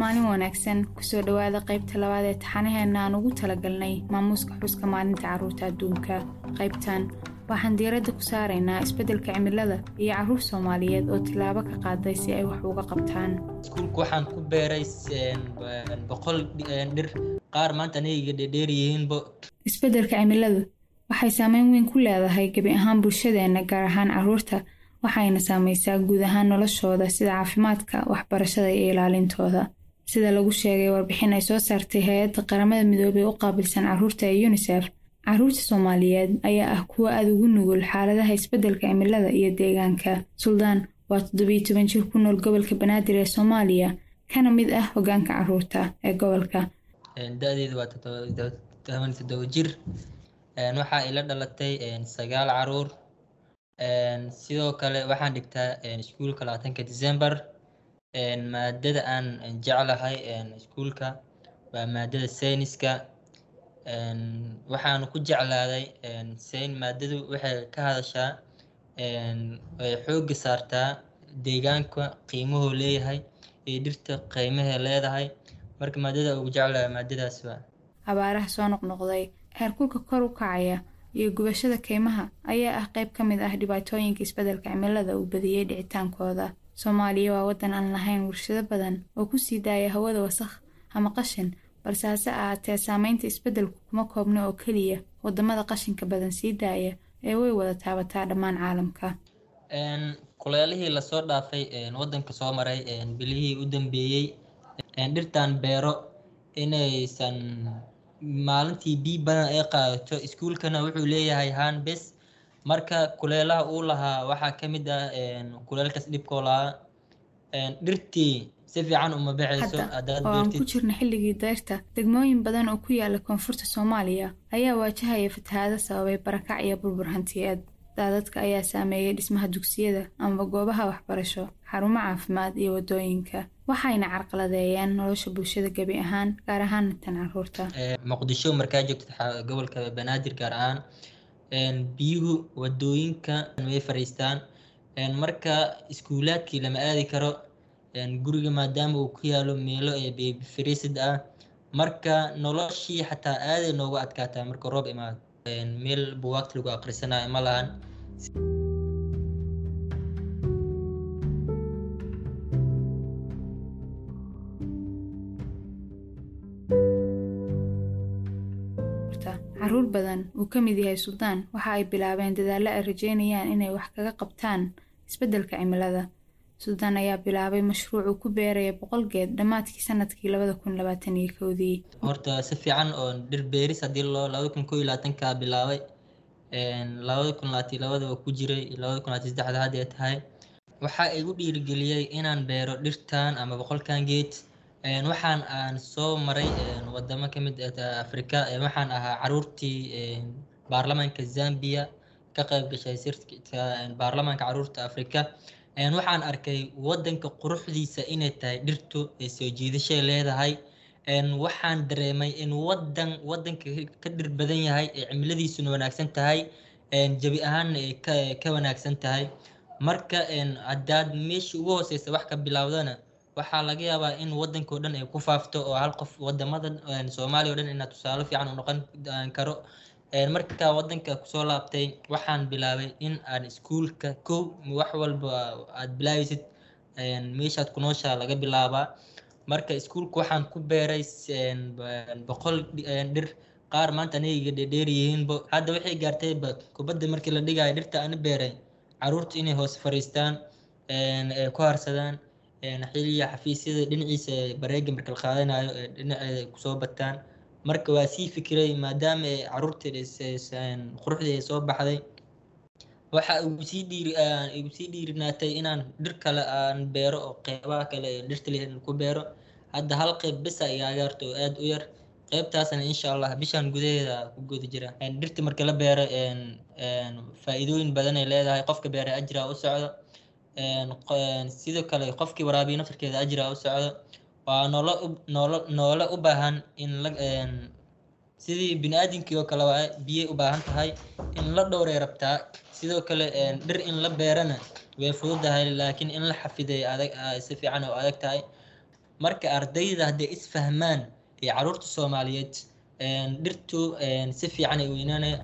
maalin wanaagsan ku soo dhowaada qaybta labaad ee taxanaheena aan ugu talagalnay maamuuska xuska maalinta carruurta adduunka. Qaybtan waxaan diiradda ku saaraynaa isbeddelka cimilada iyo carruur soomaaliyeed oo tillaabo ka qaaday si ay wax uga qabtaan. Iskuulka waxaan ku beeray boqol dhir qaar maanta aniga yihiinbo isbeddelka cimiladu waxay saameyn weyn ku leedahay gebi ahaan bulshadeenna gaar ahaan carruurta. Waxayna saamaysaa guud ahaan noloshooda sida caafimaadka waxbarashada iyo ilaalintooda sida lagu sheegay warbixin ay soo saartay hay'adda qaramada midoobey u qaabilsan carruurta ee yunisef carruurta soomaaliyeed ayaa ah kuwo aada ugu nugul xaaladaha isbeddelka cimilada iyo deegaanka. Suldaan waa toddobiyo toban jir ku nool gobolka banaadir ee soomaaliya kana mid ah hoggaanka carruurta ee gobolka. Da-deedu waa toban toddoba jir. Waxaa ila dhalatay sagaal carruur. Sidoo kale waxaan dhigtaa iskuulka labaatanka december maadada aan jeclahay iskuulka waa maadada sayniska. Waxaan ku jeclaaday sayn maadadu waxay ka hadashaa ay xoogga saartaa deegaanka qiimuhu leeyahay iyo dhirta qiimahay leedahay. Marka maadada ugu jeclahay maadadaas waa abaaraha soo noqnoqday heerkulka kor u kacaya iyo gubashada keymaha ayaa ah qayb ka mid ah dhibaatooyinka isbeddelka cimilada uu badiyey dhicitaankooda soomaaliya waa waddan aan lahayn warshado badan oo ku sii daaya hawada wasakh ama qashin balse hase ahaatee saameynta isbeddelku kuma koobna oo keliya waddamada qashinka badan sii daaya ee way wada taabataa dhammaan caalamka. Kuleelihii la soo dhaafay waddanka soo maray bilihii u dambeeyey dhirtan beero inaysan maalintii bii badan ay qaadato iskuulkana wuxuu leeyahay hanbes marka kuleelaha uu lahaa waxaa ka mid ah kuleelkaas dhibkoo lahaa dhirtii si fiican uma baxayso oo aan ku jirna xilligii dayrta degmooyin badan oo ku yaalla koonfurta soomaaliya ayaa waajahaya fatahaado sababay barakac iyo burbur hantiyeed. Daadadka ayaa saameeyey dhismaha dugsiyada amaba goobaha waxbarasho xarumo caafimaad iyo waddooyinka waxayna carqaladeeyeen nolosha bulshada gebi ahaan gaar ahaan tan carruurta muqdisho markaa joogta gobolka banaadir gaar ahaan biyuhu waddooyinka way fariistaan marka iskuulaadkii lama aadi karo guriga maadaama uu ku yaalo meelo fariisid ah marka noloshii xataa aaday noogu adkaataa marka roob imaado. Meel buwaagta lagu aqrisanayo ma lahan carruur badan uu ka mid yahay suldaan waxa ay bilaabeen dadaallo ay rajeynayaan inay wax kaga qabtaan isbeddelka cimilada. Suldaan ayaa bilaabay mashruuc uu ku beeraya boqol geed dhammaadkii sannadkii labada kun labaatan kowdii. Horta si fiican oo dhir beeris haddii loo labada kun iyo labaatankaa bilaabay labada kun labaatan labada waa ku jiray labada kun labaatan saddexda hadda ay tahay. Waxaa igu dhiirigeliyey inaan beero dhirtan ama boqolkan geed waxaan aan soo maray wadamo ka mid afrika waxaan ahaa caruurtii baarlamaanka zambia ka qayb gashay sirka baarlamaanka carruurta afrika. Waxaan arkay wadanka quruxdiisa inay tahay dhirtu ay soo jiidashay leedahay. Waxaan dareemay in wadan wadanka ka dhir badan yahay ee cimiladiisuna wanaagsan tahay jabi ahaanna ay ka wanaagsan tahay. Marka haddaad meesha ugu hooseysa wax ka bilowdana waxaa laga yaabaa in wadankao dhan ay ku faafto oo hal qof waddamada soomaaliya o dhan inaa tusaale fiican u noqon karo. Markaa wadanka ku soo laabtay waxaan bilaabay in aan iskuulka kow wax walba aad bilaabaysid meeshaad ku nooshaa laga bilaabaa. Marka iskuulka waxaan ku beeray boqol dhir. Qaar maanta aniga dhedheer yihiinbo. Hadda waxay gaartay kubadda markii la dhigayo dhirta ana beeray carruurta inay hoos fariistaan ku harsadaan xiliya xafiisyada dhinaciisa bareega marka la qaadanayo dhinaceeda ku soo bataan. Marka waa sii fikiray maadaama ay carruurta quruxdii ay soo baxday waxa igu sii dhiiri igu sii dhiirinaatay inaan dhir kale aan beero oo qeybaha kale ee dhirta leh ku beero. Hadda hal qeyb bisa igaaga harta oo aada u yar. Qeybtaasna insha allah bishan gudaheeda ku guda jira. Dhirta marka la beero faa-iidooyin badan ay leedahay. Qofka beera ajira u socdo sidoo kale qofkii waraabiya naftarkeeda ajira u socdo waa noole u baahan in sidii bini-aadamkii oo kale waa biyay u baahan tahay in la dhowray rabtaa. Sidoo kale dhir in la beerana way fududahay laakiin in la xafiday adag si fiican oo adag tahay. Marka ardayda hadday isfahmaan iyo carruurta soomaaliyeed dhirtu si fiican ay weynaanaya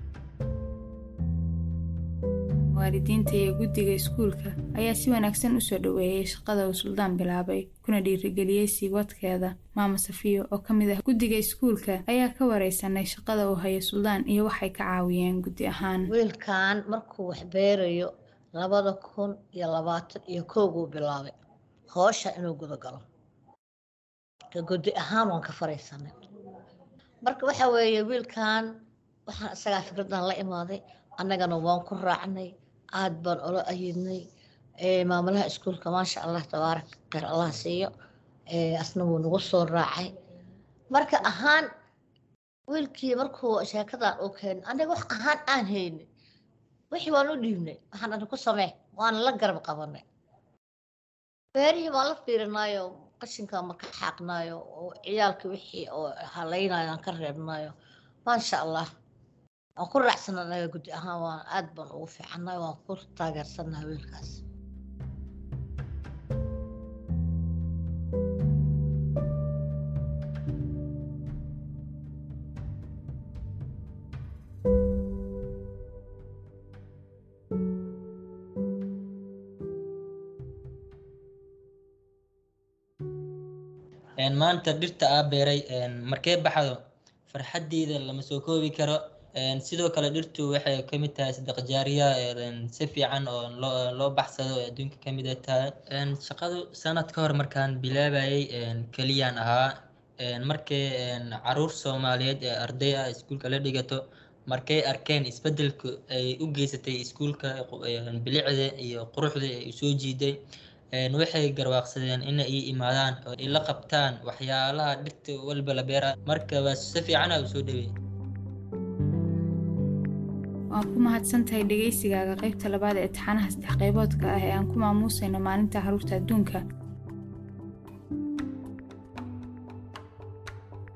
waalidiinta iyo guddiga iskuulka ayaa si wanaagsan u soo dhoweeyey shaqada uu suldaan bilaabay kuna dhiirigeliyey sii wadkeeda maama safiyo oo ka mid ah guddiga iskuulka ayaa ka wareysanay shaqada uu hayo suldaan iyo waxay ka caawiyeen guddi ahaan. Wiilkan markuu wax beerayo labada kun iyo labaatan iyo kooguu bilaabay. Hoosha inuu gudagalo guddi ahaan waan ka faraysanay marka waxa weeye wiilkan waxaan isagaa fikradan la imaaday annagana waan ku raacnay aada baan ola ayidnay maamulaha iskuulka maasha allah tabaarak kheyr allah siiyo asna wuu nagu soo raacay. Marka ahaan wiilkii markuu sheekadan uu keenay aniga wax ahaan aan haynin wixii waan u dhiibnay waxaan ani ku samee waana la garab qabanay. Beerihii waan la fiirinaayo qashinka ma ka xaaqnaayo oo ciyaalka wixii oo halaynayo aan ka reebnayo maasha allah waan ku raacsana anaga ahaan waan aad baan ugu fiicannahay waan ku taageersannahay wiilkaas. Maanta dhirta aa beeray markee baxdo? Farxaddiida lama soo koobi karo sidoo kale dhirtu waxay ka mid tahay saddeq jaariya si fiican oo loo baxsado oo adduunka ka tahay shaqadu sanad ka hor markaan bilaabayay keliyaan ahaa. Markii carruur soomaaliyeed ee arday ah iskuulka la dhigato markay arkeen isbeddelka ay u geysatay iskuulka bilicda iyo quruxda ay soo jiiday waxay garwaaqsadeen inay ii imaadaan oo ila qabtaan waxyaalaha dhirta walba la beera marka waa si fiicana u soo dhaweey waan ku mahadsantahay dhegaysigaaga qaybta labaad ee taxanaha saddex qayboodka ah ee aan ku maamuusayno maalinta carruurta adduunka.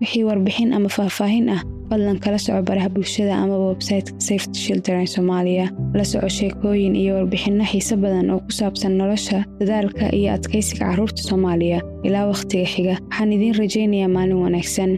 Wixii warbixin ama faahfaahin ah fadlan kala soco baraha bulshada amaba websayteka safety children soomaaliya la soco sheekooyin iyo warbixinno xiise badan oo ku saabsan nolosha dadaalka iyo adkaysiga carruurta soomaaliya. Ilaa wakhtiga xiga waxaan idiin rajaynayaa maalin wanaagsan